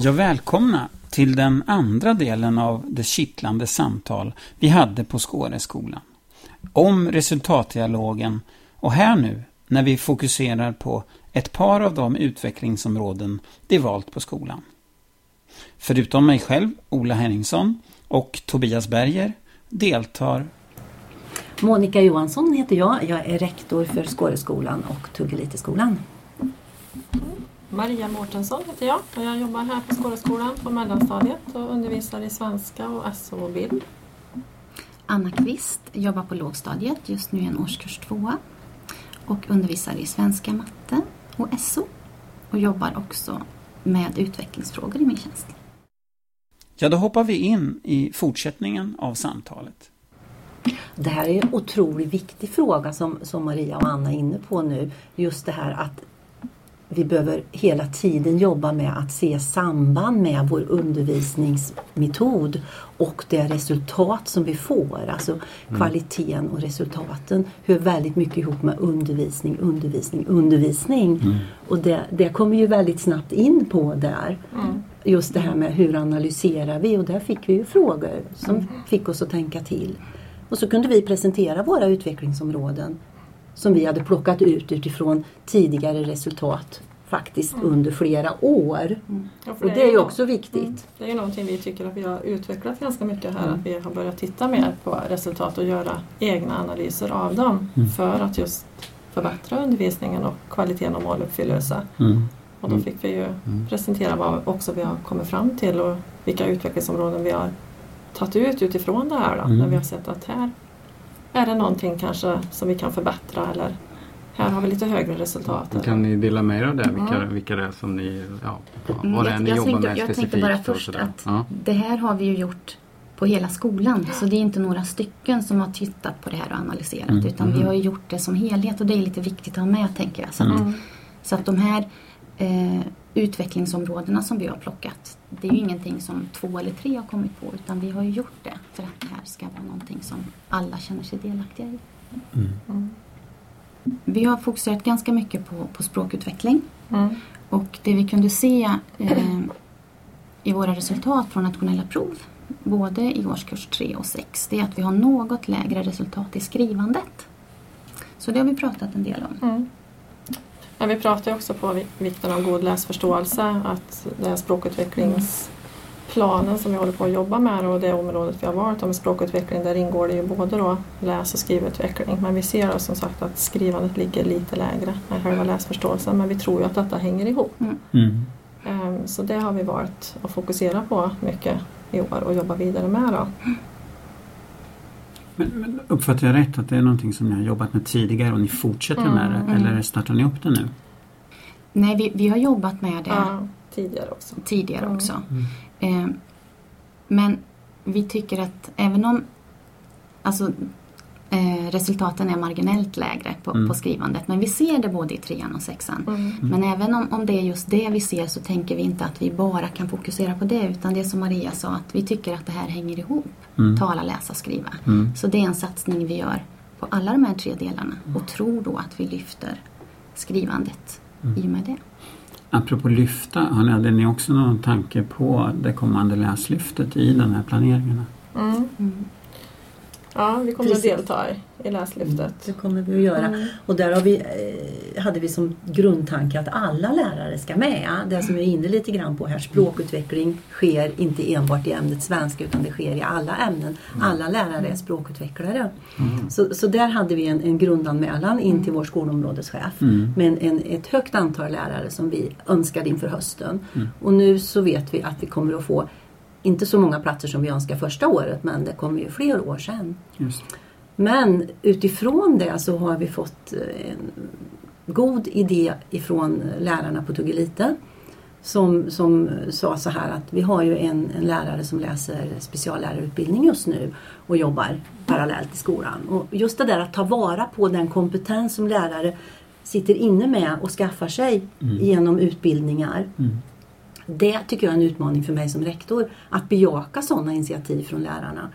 Ja, välkomna till den andra delen av det kittlande samtal vi hade på Skåreskolan. Om resultatdialogen och här nu när vi fokuserar på ett par av de utvecklingsområden de valt på skolan. Förutom mig själv, Ola Henningsson och Tobias Berger deltar Monica Johansson heter jag. Jag är rektor för Skåreskolan och Tuggeliteskolan. Maria Mårtensson heter jag och jag jobbar här på Skåreskolan på mellanstadiet och undervisar i svenska och SO och bild. Anna Kvist jobbar på lågstadiet, just nu i en årskurs tvåa och undervisar i svenska, matte och SO och jobbar också med utvecklingsfrågor i min tjänst. Ja, då hoppar vi in i fortsättningen av samtalet. Det här är en otroligt viktig fråga som, som Maria och Anna är inne på nu. Just det här att vi behöver hela tiden jobba med att se samband med vår undervisningsmetod och det resultat som vi får. Alltså mm. kvaliteten och resultaten hör väldigt mycket ihop med undervisning, undervisning, undervisning. Mm. Och det, det kommer ju väldigt snabbt in på där. Mm. Just det här med hur analyserar vi och där fick vi ju frågor som mm. fick oss att tänka till. Och så kunde vi presentera våra utvecklingsområden som vi hade plockat ut utifrån tidigare resultat faktiskt mm. under flera år. Mm. Ja, och det är ju också viktigt. Mm. Det är ju någonting vi tycker att vi har utvecklat ganska mycket här, att vi har börjat titta mer på resultat och göra egna analyser av dem mm. för att just förbättra undervisningen och kvaliteten och måluppfyllelse. Mm. Och då fick vi ju presentera vad också vi har kommit fram till och vilka utvecklingsområden vi har tagit ut utifrån det här då, när vi har sett att här är det någonting kanske som vi kan förbättra eller här har vi lite högre resultat. Kan ni dela med er av det? Vilka, mm. vilka det är som ni, ja, vad det är ni jag jobbar tänkte, med jag specifikt? Jag tänkte bara först att ja. det här har vi ju gjort på hela skolan. Så det är inte några stycken som har tittat på det här och analyserat. Mm. Utan mm. vi har gjort det som helhet och det är lite viktigt att ha med tänker jag. Så att, mm. så att de här eh, utvecklingsområdena som vi har plockat. Det är ju ingenting som två eller tre har kommit på utan vi har ju gjort det för att det här ska vara någonting som alla känner sig delaktiga i. Mm. mm. Vi har fokuserat ganska mycket på, på språkutveckling. Mm. Och det vi kunde se eh, i våra resultat från nationella prov, både i årskurs 3 och 6, det är att vi har något lägre resultat i skrivandet. Så det har vi pratat en del om. Mm. Ja, vi pratar också på vikten av god läsförståelse, att det är språkutvecklings planen som vi håller på att jobba med och det området vi har valt med språkutveckling där ingår det ju både då läs och skrivutveckling men vi ser som sagt att skrivandet ligger lite lägre än själva läsförståelsen men vi tror ju att detta hänger ihop. Mm. Mm. Ehm, så det har vi valt att fokusera på mycket i år och jobba vidare med. Då. Men, men uppfattar jag rätt att det är någonting som ni har jobbat med tidigare och ni fortsätter mm, med det eller startar ni upp det nu? Nej, vi, vi har jobbat med det ja, tidigare också. Tidigare mm. också. Mm. Eh, men vi tycker att även om alltså, eh, resultaten är marginellt lägre på, mm. på, skrivandet, men vi ser det både i trean och sexan. Mm. mm. Men även om, om det är just det vi ser så tänker vi inte att vi bara kan fokusera på det, utan det är som Maria sa, att vi tycker att det här hänger ihop. Mm. Tala, läsa, skriva. Mm. Så det är en satsning vi gör på alla de här tre delarna och tror då att vi lyfter skrivandet i och med det. Apropå lyfta, hade ni också någon tanke på det kommande läslyftet i den här planeringen? Mm. Mm. Ja, vi kommer Precis. att delta i Läslyftet. Mm, det kommer vi att göra. Mm. Och där har vi, eh, hade vi som grundtanke att alla lärare ska med. Det som jag är inne lite grann på här, språkutveckling sker inte enbart i ämnet svenska utan det sker i alla ämnen. Mm. Alla lärare är språkutvecklare. Mm. Så, så där hade vi en, en grundanmälan in till vår skolområdeschef mm. med en, ett högt antal lärare som vi önskade inför hösten. Mm. Och nu så vet vi att vi kommer att få inte så många platser som vi önskar första året men det kommer ju fler år sen. Just. Men utifrån det så har vi fått eh, en god idé ifrån lärarna på Tuggelite som, som sa så här att vi har ju en, en lärare som läser speciallärarutbildning just nu och jobbar parallellt i skolan. Och just det där att ta vara på den kompetens som lärare sitter inne med och skaffar sig mm. genom utbildningar. Mm. Det tycker jag är en utmaning för mig som rektor. Att bejaka sådana initiativ från lärarna.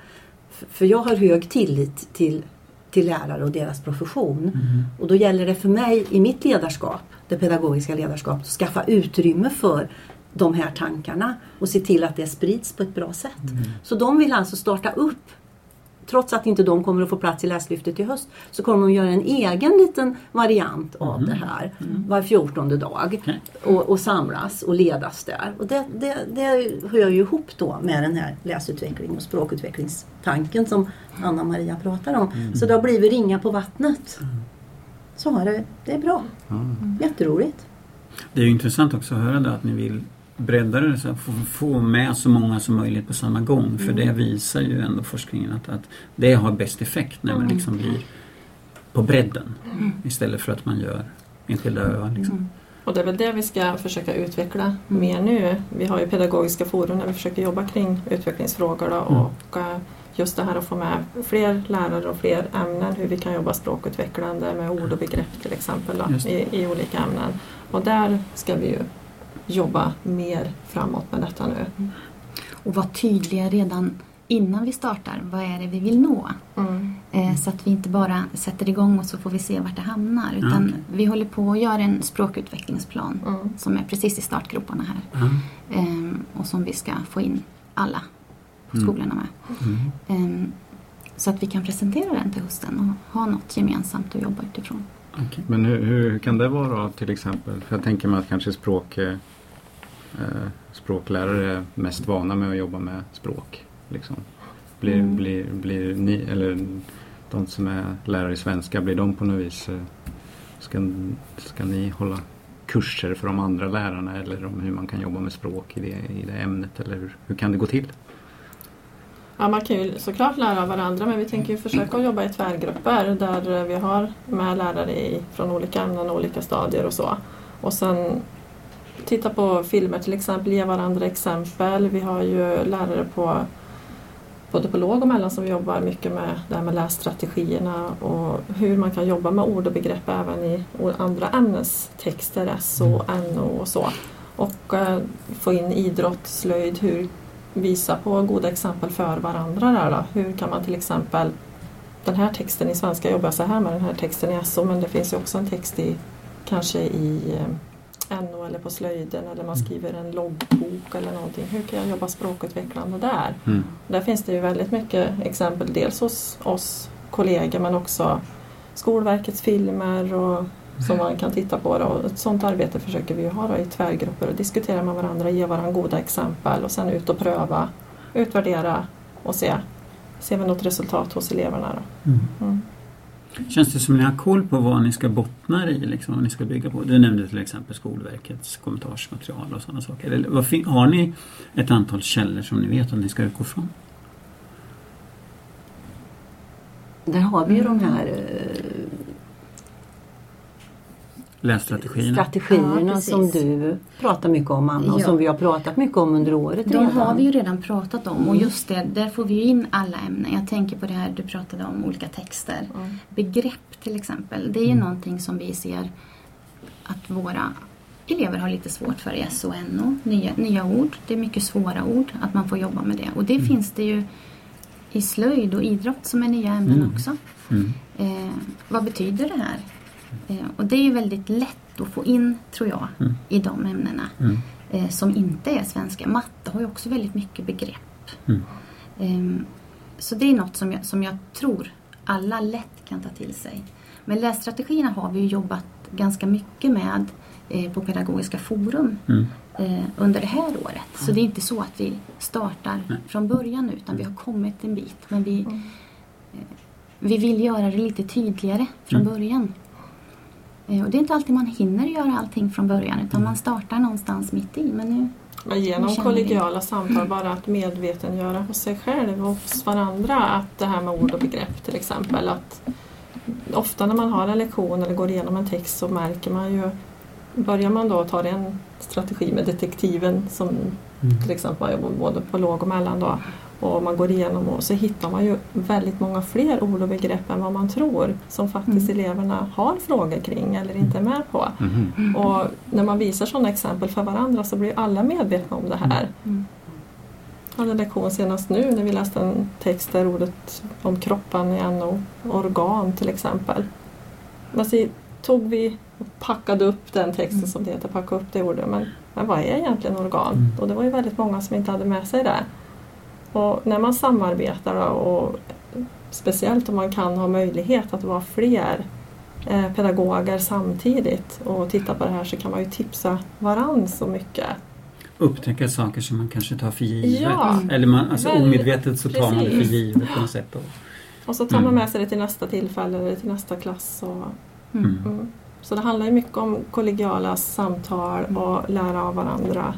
För jag har hög tillit till, till lärare och deras profession. Mm. Och då gäller det för mig i mitt ledarskap, det pedagogiska ledarskapet, att skaffa utrymme för de här tankarna och se till att det sprids på ett bra sätt. Så de vill alltså starta upp trots att inte de kommer att få plats i Läslyftet i höst så kommer de att göra en egen liten variant av Mm. det här var fjortonde dag Okej. och, och samlas och ledas där. Och det, det, det hör ju ihop då med den här läsutveckling och språkutvecklingstanken som Anna-Maria pratar om. Mm. Så det har blivit ringa på vattnet. Så har det, det är bra. Jätteroligt. Det är ju intressant också att höra det att ni vill bredda det så att få, få med så många som möjligt på samma gång. För det visar ju ändå forskningen att, att det har bäst effekt när man liksom blir på bredden istället för att man gör enskilda öar. Liksom. Och det är väl det vi ska försöka utveckla mer nu. Vi har ju pedagogiska forum där vi försöker jobba kring utvecklingsfrågor då, Mm. och eh, just det här att få med fler lärare och fler ämnen, hur vi kan jobba språkutvecklande med ord och begrepp till exempel då, i, i olika ämnen. Och där ska vi ju jobba mer framåt med detta nu. Och vara tydliga redan innan vi startar. Vad är det vi vill nå? Mm. Eh, så att vi inte bara sätter igång och så får vi se vart det hamnar. Utan okej. vi håller på att göra en språkutvecklingsplan Mm. som är precis i startgroparna här. Ehm, och som vi ska få in alla på Mm. skolorna med. Mm. Ehm, så att vi kan presentera den till hösten och ha något gemensamt att jobba utifrån. Okej. Men hur, hur kan det vara till exempel? För jag tänker mig att kanske språk, eh, eh, språklärare är mest vana med att jobba med språk. Liksom. Blir, Mm. blir, blir ni, eller de som är lärare i svenska, blir de på något vis, eh, ska, ska ni hålla kurser för de andra lärarna eller om hur man kan jobba med språk i det, i det ämnet eller hur, hur kan det gå till? Ja, man kan ju såklart lära av varandra men vi tänker ju försöka jobba i tvärgrupper där eh, vi har med lärare i, från olika ämnen och olika stadier och så. Och sen titta på filmer till exempel, ge varandra exempel. Vi har ju lärare på både på låg och mellan som jobbar mycket med det här med lässtrategierna och hur man kan jobba med ord och begrepp även i andra ämnestexter, SO, NO och så. Och eh, få in idrott, slöjd, hur visa på goda exempel för varandra där då. Hur kan man till exempel den här texten i svenska jobbar jag så här med den här texten i SO men det finns ju också en text i kanske i eh, NO eller på slöjden eller man skriver en loggbok eller någonting. Hur kan jag jobba språkutvecklande där? Mm. Där finns det ju väldigt mycket exempel dels hos oss kollegor men också Skolverkets filmer och som man kan titta på. Då. Och Ett sådant arbete försöker vi ha i tvärgrupper och diskutera med varandra, ge varandra goda exempel och sen ut och pröva, utvärdera och se. Ser vi något resultat hos eleverna då? Mm. Känns det som ni har koll på vad ni ska bottna i, liksom, vad ni ska bygga på? Du nämnde till exempel Skolverkets kommentarsmaterial och sådana saker. Eller, vad har ni ett antal källor som ni vet att ni ska utgå från? Där har vi ju de här eh, Lässtrategierna? strategierna Ja, som du pratar mycket om Anna och Ja. som vi har pratat mycket om under året De redan. har vi ju redan pratat om och just det, där får vi ju in alla ämnen. Jag tänker på det här du pratade om, olika texter. Mm. Begrepp till exempel, det är ju någonting som vi ser att våra elever har lite svårt för i SO och NO. Nya, nya ord, det är mycket svåra ord, att man får jobba med det. Och det finns det ju i slöjd och idrott som är nya ämnen Mm. också. Mm. Eh, vad betyder det här? Eh, och det är ju väldigt lätt att få in, tror jag, Mm. i de ämnena Mm. eh, som inte är svenska. Matte har ju också väldigt mycket begrepp. Mm. Ehm, så det är något som jag, som jag tror alla lätt kan ta till sig. Men lässtrategierna har vi ju jobbat ganska mycket med eh, på Pedagogiska forum Mm. under det här året. Så det är inte så att vi startar från början utan vi har kommit en bit. Men vi, Mm. vi vill göra det lite tydligare från Mm. början. Eh, och det är inte alltid man hinner göra allting från början utan man startar någonstans mitt i. Men nu, Men genom kollegiala samtal, bara att medvetengöra hos sig själv och hos varandra att det här med ord och begrepp till exempel. Att ofta när man har en lektion eller går igenom en text så märker man ju Börjar man då ta en strategi med detektiven som Mm. till exempel både på låg och mellan då och man går igenom och så hittar man ju väldigt många fler ord och begrepp än vad man tror som faktiskt Mm. eleverna har frågor kring eller inte är med på. Mhm. Och när man visar sådana exempel för varandra så blir alla medvetna om det här. Mm. Jag hade en lektion senast nu när vi läste en text där ordet om kroppen i NO, organ till exempel. Men så tog vi och packade upp den texten Mm. som det heter, packa upp det ordet. Men men vad är egentligen organ? Mm. Och det var ju väldigt många som inte hade med sig det. Och när man samarbetar och speciellt om man kan ha möjlighet att vara fler eh, pedagoger samtidigt och titta på det här så kan man ju tipsa varann så mycket. Upptäcka saker som man kanske tar för givet. Ja, Eller man, alltså väldigt- omedvetet så tar man det för precis. givet på något sätt. Och, Och så tar man Mm. med sig det till nästa tillfälle eller till nästa klass. Och, Mm. mm. mm. Så det handlar ju mycket om kollegiala samtal och lära av varandra.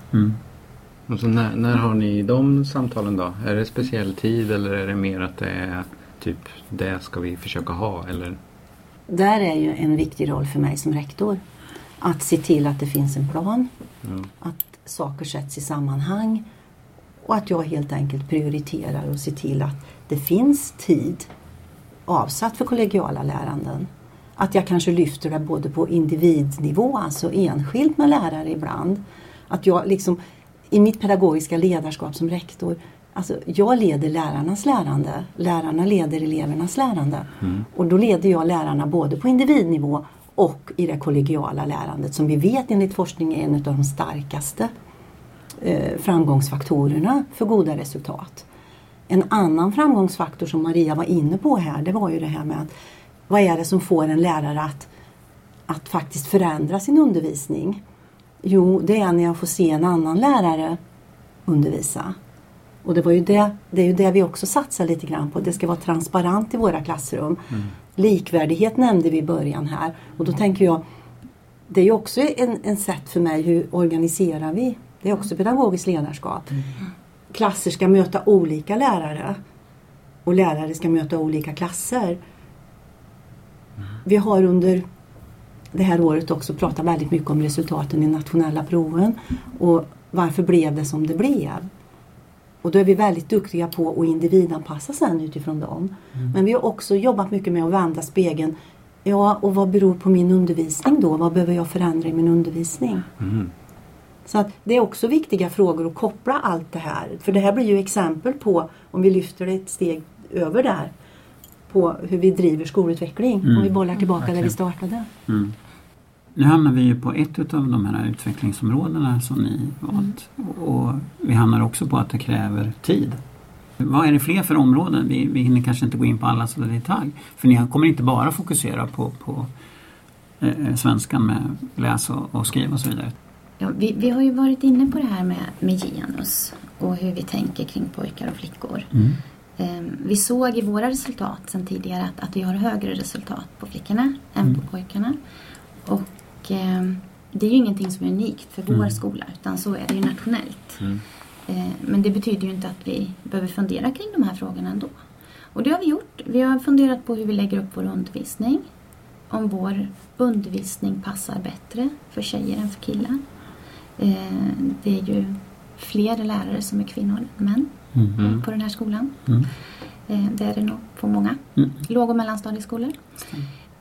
Mm. Och så när, när har ni de samtalen då? Är det speciell tid eller är det mer att det är typ det ska vi försöka ha? Eller? Där är ju en viktig roll för mig som rektor. Att se till att det finns en plan, Ja. att saker sätts i sammanhang och att jag helt enkelt prioriterar och ser till att det finns tid avsatt för kollegiala läranden. Att jag kanske lyfter det både på individnivå, alltså enskilt med lärare ibland. Att jag liksom i mitt pedagogiska ledarskap som rektor, alltså jag leder lärarnas lärande, lärarna leder elevernas lärande. Och då leder jag lärarna både på individnivå och i det kollegiala lärandet som vi vet enligt forskning är en av de starkaste eh, framgångsfaktorerna för goda resultat. En annan framgångsfaktor som Maria var inne på här det var ju det här med att vad är det som får en lärare att, att faktiskt förändra sin undervisning? Jo, det är när jag får se en annan lärare undervisa. Och det, var ju det, det är ju det vi också satsar lite grann på. Det ska vara transparent i våra klassrum. Likvärdighet nämnde vi i början här. Och då tänker jag, det är ju också en, en sätt för mig, hur organiserar vi? Det är också pedagogiskt ledarskap. Klasser ska möta olika lärare. Och lärare ska möta olika klasser. Vi har under det här året också pratat väldigt mycket om resultaten i nationella proven. Och varför blev det som det blev? Och då är vi väldigt duktiga på att individanpassa sen utifrån dem. Men vi har också jobbat mycket med att vända spegeln. Ja, och vad beror på min undervisning då? Vad behöver jag förändra i min undervisning? Mm. Så att det är också viktiga frågor att koppla allt det här. För det här blir ju exempel på, om vi lyfter det ett steg över där, på hur vi driver skolutveckling. Mm. Om vi bollar tillbaka där vi startade. Mm. Nu hamnar vi ju på ett av de här utvecklingsområdena som ni valt. Och vi hamnar också på att det kräver tid. Vad är det fler för områden? Vi, vi hinner kanske inte gå in på alla så i detalj. För ni kommer inte bara fokusera på, på eh, svenskan med läs och, och skriva och så vidare. Ja, vi, vi har ju varit inne på det här med, med genus och hur vi tänker kring pojkar och flickor. Mm. Eh, vi såg i våra resultat sen tidigare att, att vi har högre resultat på flickorna än Mm. på pojkarna. Och eh, det är ju ingenting som är unikt för vår Mm. skola utan så är det ju nationellt. Mm. Eh, men det betyder ju inte att vi behöver fundera kring de här frågorna ändå. Och det har vi gjort. Vi har funderat på hur vi lägger upp vår undervisning. Om vår undervisning passar bättre för tjejer än för killar. Eh, det är ju fler lärare som är kvinnor än män Mm. Mm. på den här skolan. Mm. Eh, det är det nog på många Mm. låg och mellanstadieskolor.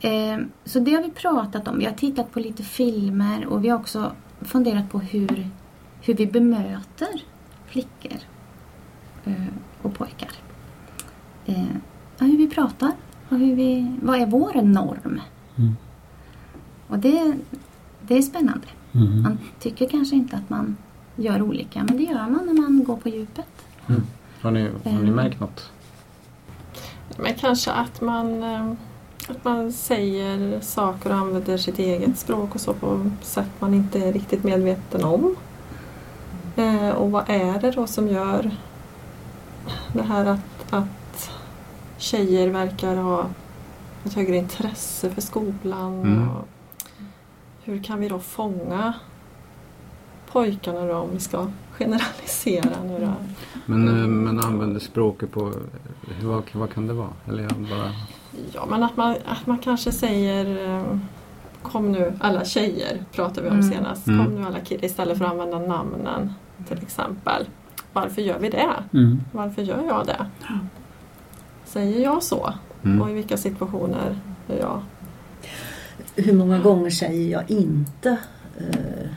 Eh, så det har vi pratat om. Vi har tittat på lite filmer och vi har också funderat på hur, hur vi bemöter flickor eh, och pojkar. Eh, ja, hur vi pratar och hur vi, vad är vår norm? Mm. Och det, det är spännande. Mm. Man tycker kanske inte att man gör olika men det gör man när man går på djupet. Har, ni, har ni märkt något? Men kanske att man, eh, att man säger saker och använder sitt eget språk och så på sätt man inte är riktigt medveten om. Eh, och vad är det då som gör det här att, att tjejer verkar ha ett högre intresse för skolan? Mm. Och hur kan vi då fånga pojkarna då om vi ska generalisera nu då? Men, eh, men använder språket på... Vad, vad kan det vara? Eller jag bara... Ja, men att man, att man kanske säger eh, Kom nu alla tjejer, pratar vi om Mm. senast. Mm. Kom nu alla killar istället för att använda namnen till exempel. Varför gör vi det? Mm. Varför gör jag det? Säger jag så? Mm. Och i vilka situationer gör jag? Hur många gånger säger jag inte eh,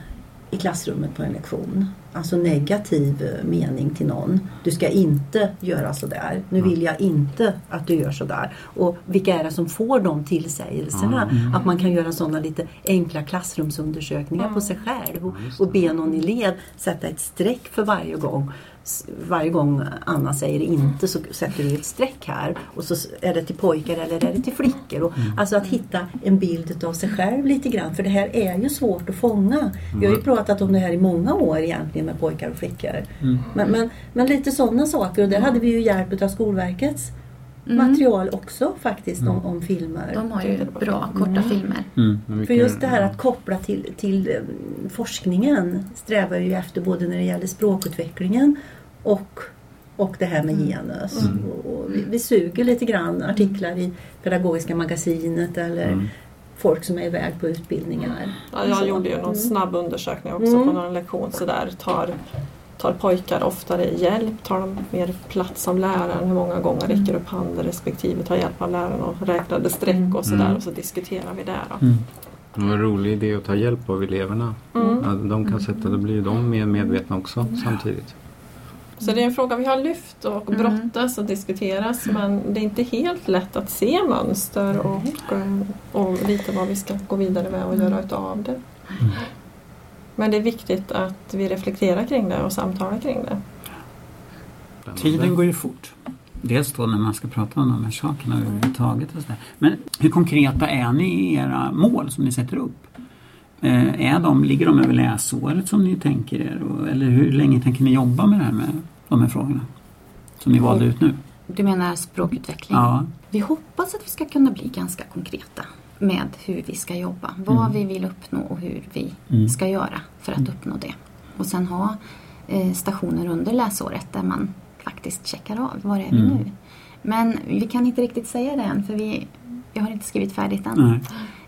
i klassrummet på en lektion? Alltså negativ eh, mening till någon. Du ska inte göra sådär. Nu vill jag inte att du gör sådär. Och vilka är det som får de tillsägelserna? Mm. Att man kan göra sådana lite enkla klassrumsundersökningar på Mm. sig själv och be någon elev sätta ett streck för varje gång. Varje gång Anna säger inte så sätter du ett streck här och så är det till pojkar eller är det till flickor. Och, Alltså att hitta en bild av sig själv lite grann för det här är ju svårt att fånga. Vi har ju pratat om det här i många år egentligen med pojkar och flickor. Mm. Men, men, men lite sådana saker och där hade vi ju hjälp av Skolverkets Mm. material också faktiskt om, om filmer. De har ju bra korta filmer. Mm. För just det här ja. att koppla till, till eh, forskningen strävar ju efter både när det gäller språkutvecklingen och, och det här med genus. Mm. Och, och vi, vi suger lite grann artiklar i Pedagogiska magasinet eller Mm. folk som är iväg på utbildningar. Ja, jag gjorde ju någon Mm. snabb undersökning också Mm. på någon lektion. Så där tar, tar pojkar oftare hjälp? Tar de mer plats som läraren? Hur många gånger räcker upp handen respektive tar hjälp av läraren och räknade streck och sådär. Mm. Och så diskuterar vi det. Mm. Det var en rolig idé att ta hjälp av eleverna. Mm. Ja, de kan sätta, då blir de mer medvetna också samtidigt. Så det är en fråga vi har lyft och Mm. brottas och diskuteras men det är inte helt lätt att se mönster och, och lite vad vi ska gå vidare med och göra utav det. Men det är viktigt att vi reflekterar kring det och samtalar kring det. Tiden går ju fort. Dels då när man ska prata om de här sakerna överhuvudtaget. Och så där. Men hur konkreta är ni i era mål som ni sätter upp? Eh, är de, ligger de över läsåret som ni tänker er? Och, eller hur länge tänker ni jobba med det här med de här frågorna? Som ni valde ut nu? Du menar språkutveckling? Ja. Vi hoppas att vi ska kunna bli ganska konkreta med hur vi ska jobba. Vad Mm. vi vill uppnå och hur vi Mm. ska göra för att uppnå det. Och sen ha eh, stationer under läsåret där man faktiskt checkar av. Var är vi Mm. nu? Men vi kan inte riktigt säga det än för vi, vi har inte skrivit färdigt än. Nej.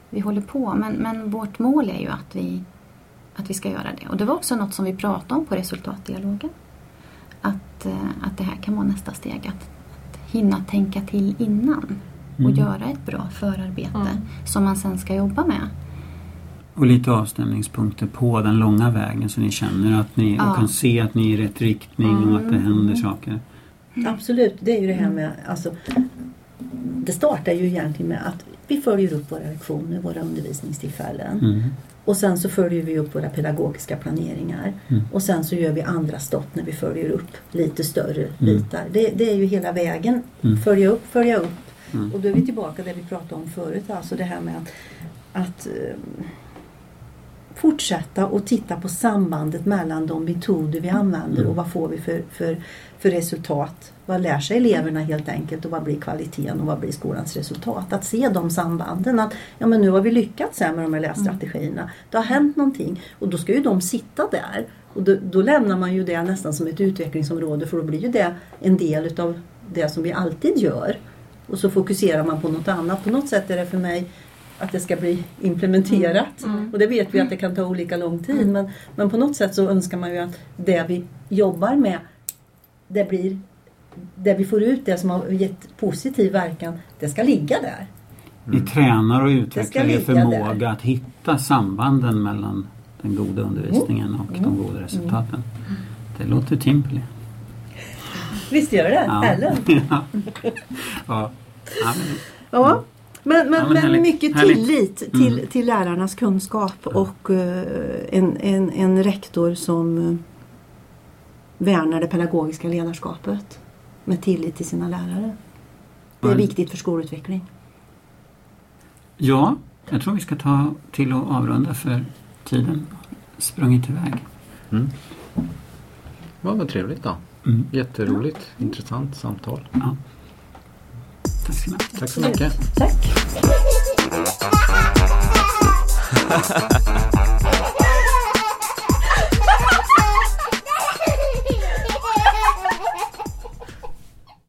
Vi håller på men, men vårt mål är ju att vi, att vi ska göra det. Och det var också något som vi pratade om på resultatdialogen. Att, eh, att det här kan vara nästa steg. Att, att hinna tänka till innan och Mm. göra ett bra förarbete Mm. som man sen ska jobba med. Och lite avstämningspunkter på den långa vägen så ni känner att ni Ja. och kan se att ni är i rätt riktning och att det Mm. händer saker. Absolut, det är ju det här med alltså, Det startar ju egentligen med att vi följer upp våra lektioner, våra undervisningstillfällen. Mm. Och sen så följer vi upp våra pedagogiska planeringar. Mm. Och sen så gör vi andra stopp när vi följer upp lite större Mm. bitar. Det, det är ju hela vägen. Mm. Följa upp, följa upp. Mm. Och då är vi tillbaka där vi pratade om förut. Alltså det här med att, att eh, fortsätta och titta på sambandet mellan de metoder vi använder Mm. och vad får vi för, för, för resultat. Vad lär sig eleverna helt enkelt och vad blir kvaliteten och vad blir skolans resultat. Att se de sambanden. Att ja, men nu har vi lyckats här med de här lässtrategierna. Det har hänt någonting och då ska ju de sitta där. Och då, då lämnar man ju det nästan som ett utvecklingsområde för då blir ju det en del utav det som vi alltid gör. Och så fokuserar man på något annat. På något sätt är det för mig att det ska bli implementerat. Mm. Och det vet vi att det kan ta olika lång tid. Men, men på något sätt så önskar man ju att det vi jobbar med, det blir det vi får ut, det som har gett positiv verkan, det ska ligga där. Ni tränar och Det utvecklar ska er ligga förmåga där. att hitta sambanden mellan den goda undervisningen och Mm. de goda resultaten. Det låter Timpli. Visst gör det? Ja. Eller? ja. ja. Ja, men- Ja. Men, Ja, men men mycket Härligt. tillit till, Mm. till lärarnas kunskap och eh, en, en, en rektor som uh, värnar det pedagogiska ledarskapet med tillit till sina lärare. Det är Mm. viktigt för skolutveckling. ja, jag tror vi ska ta till och avrunda för tiden sprungit iväg. Mm. Ja, vad trevligt då. Mm. Jätteroligt, intressant samtal. Ja. Tack ni ha. Tack så mycket. Tack!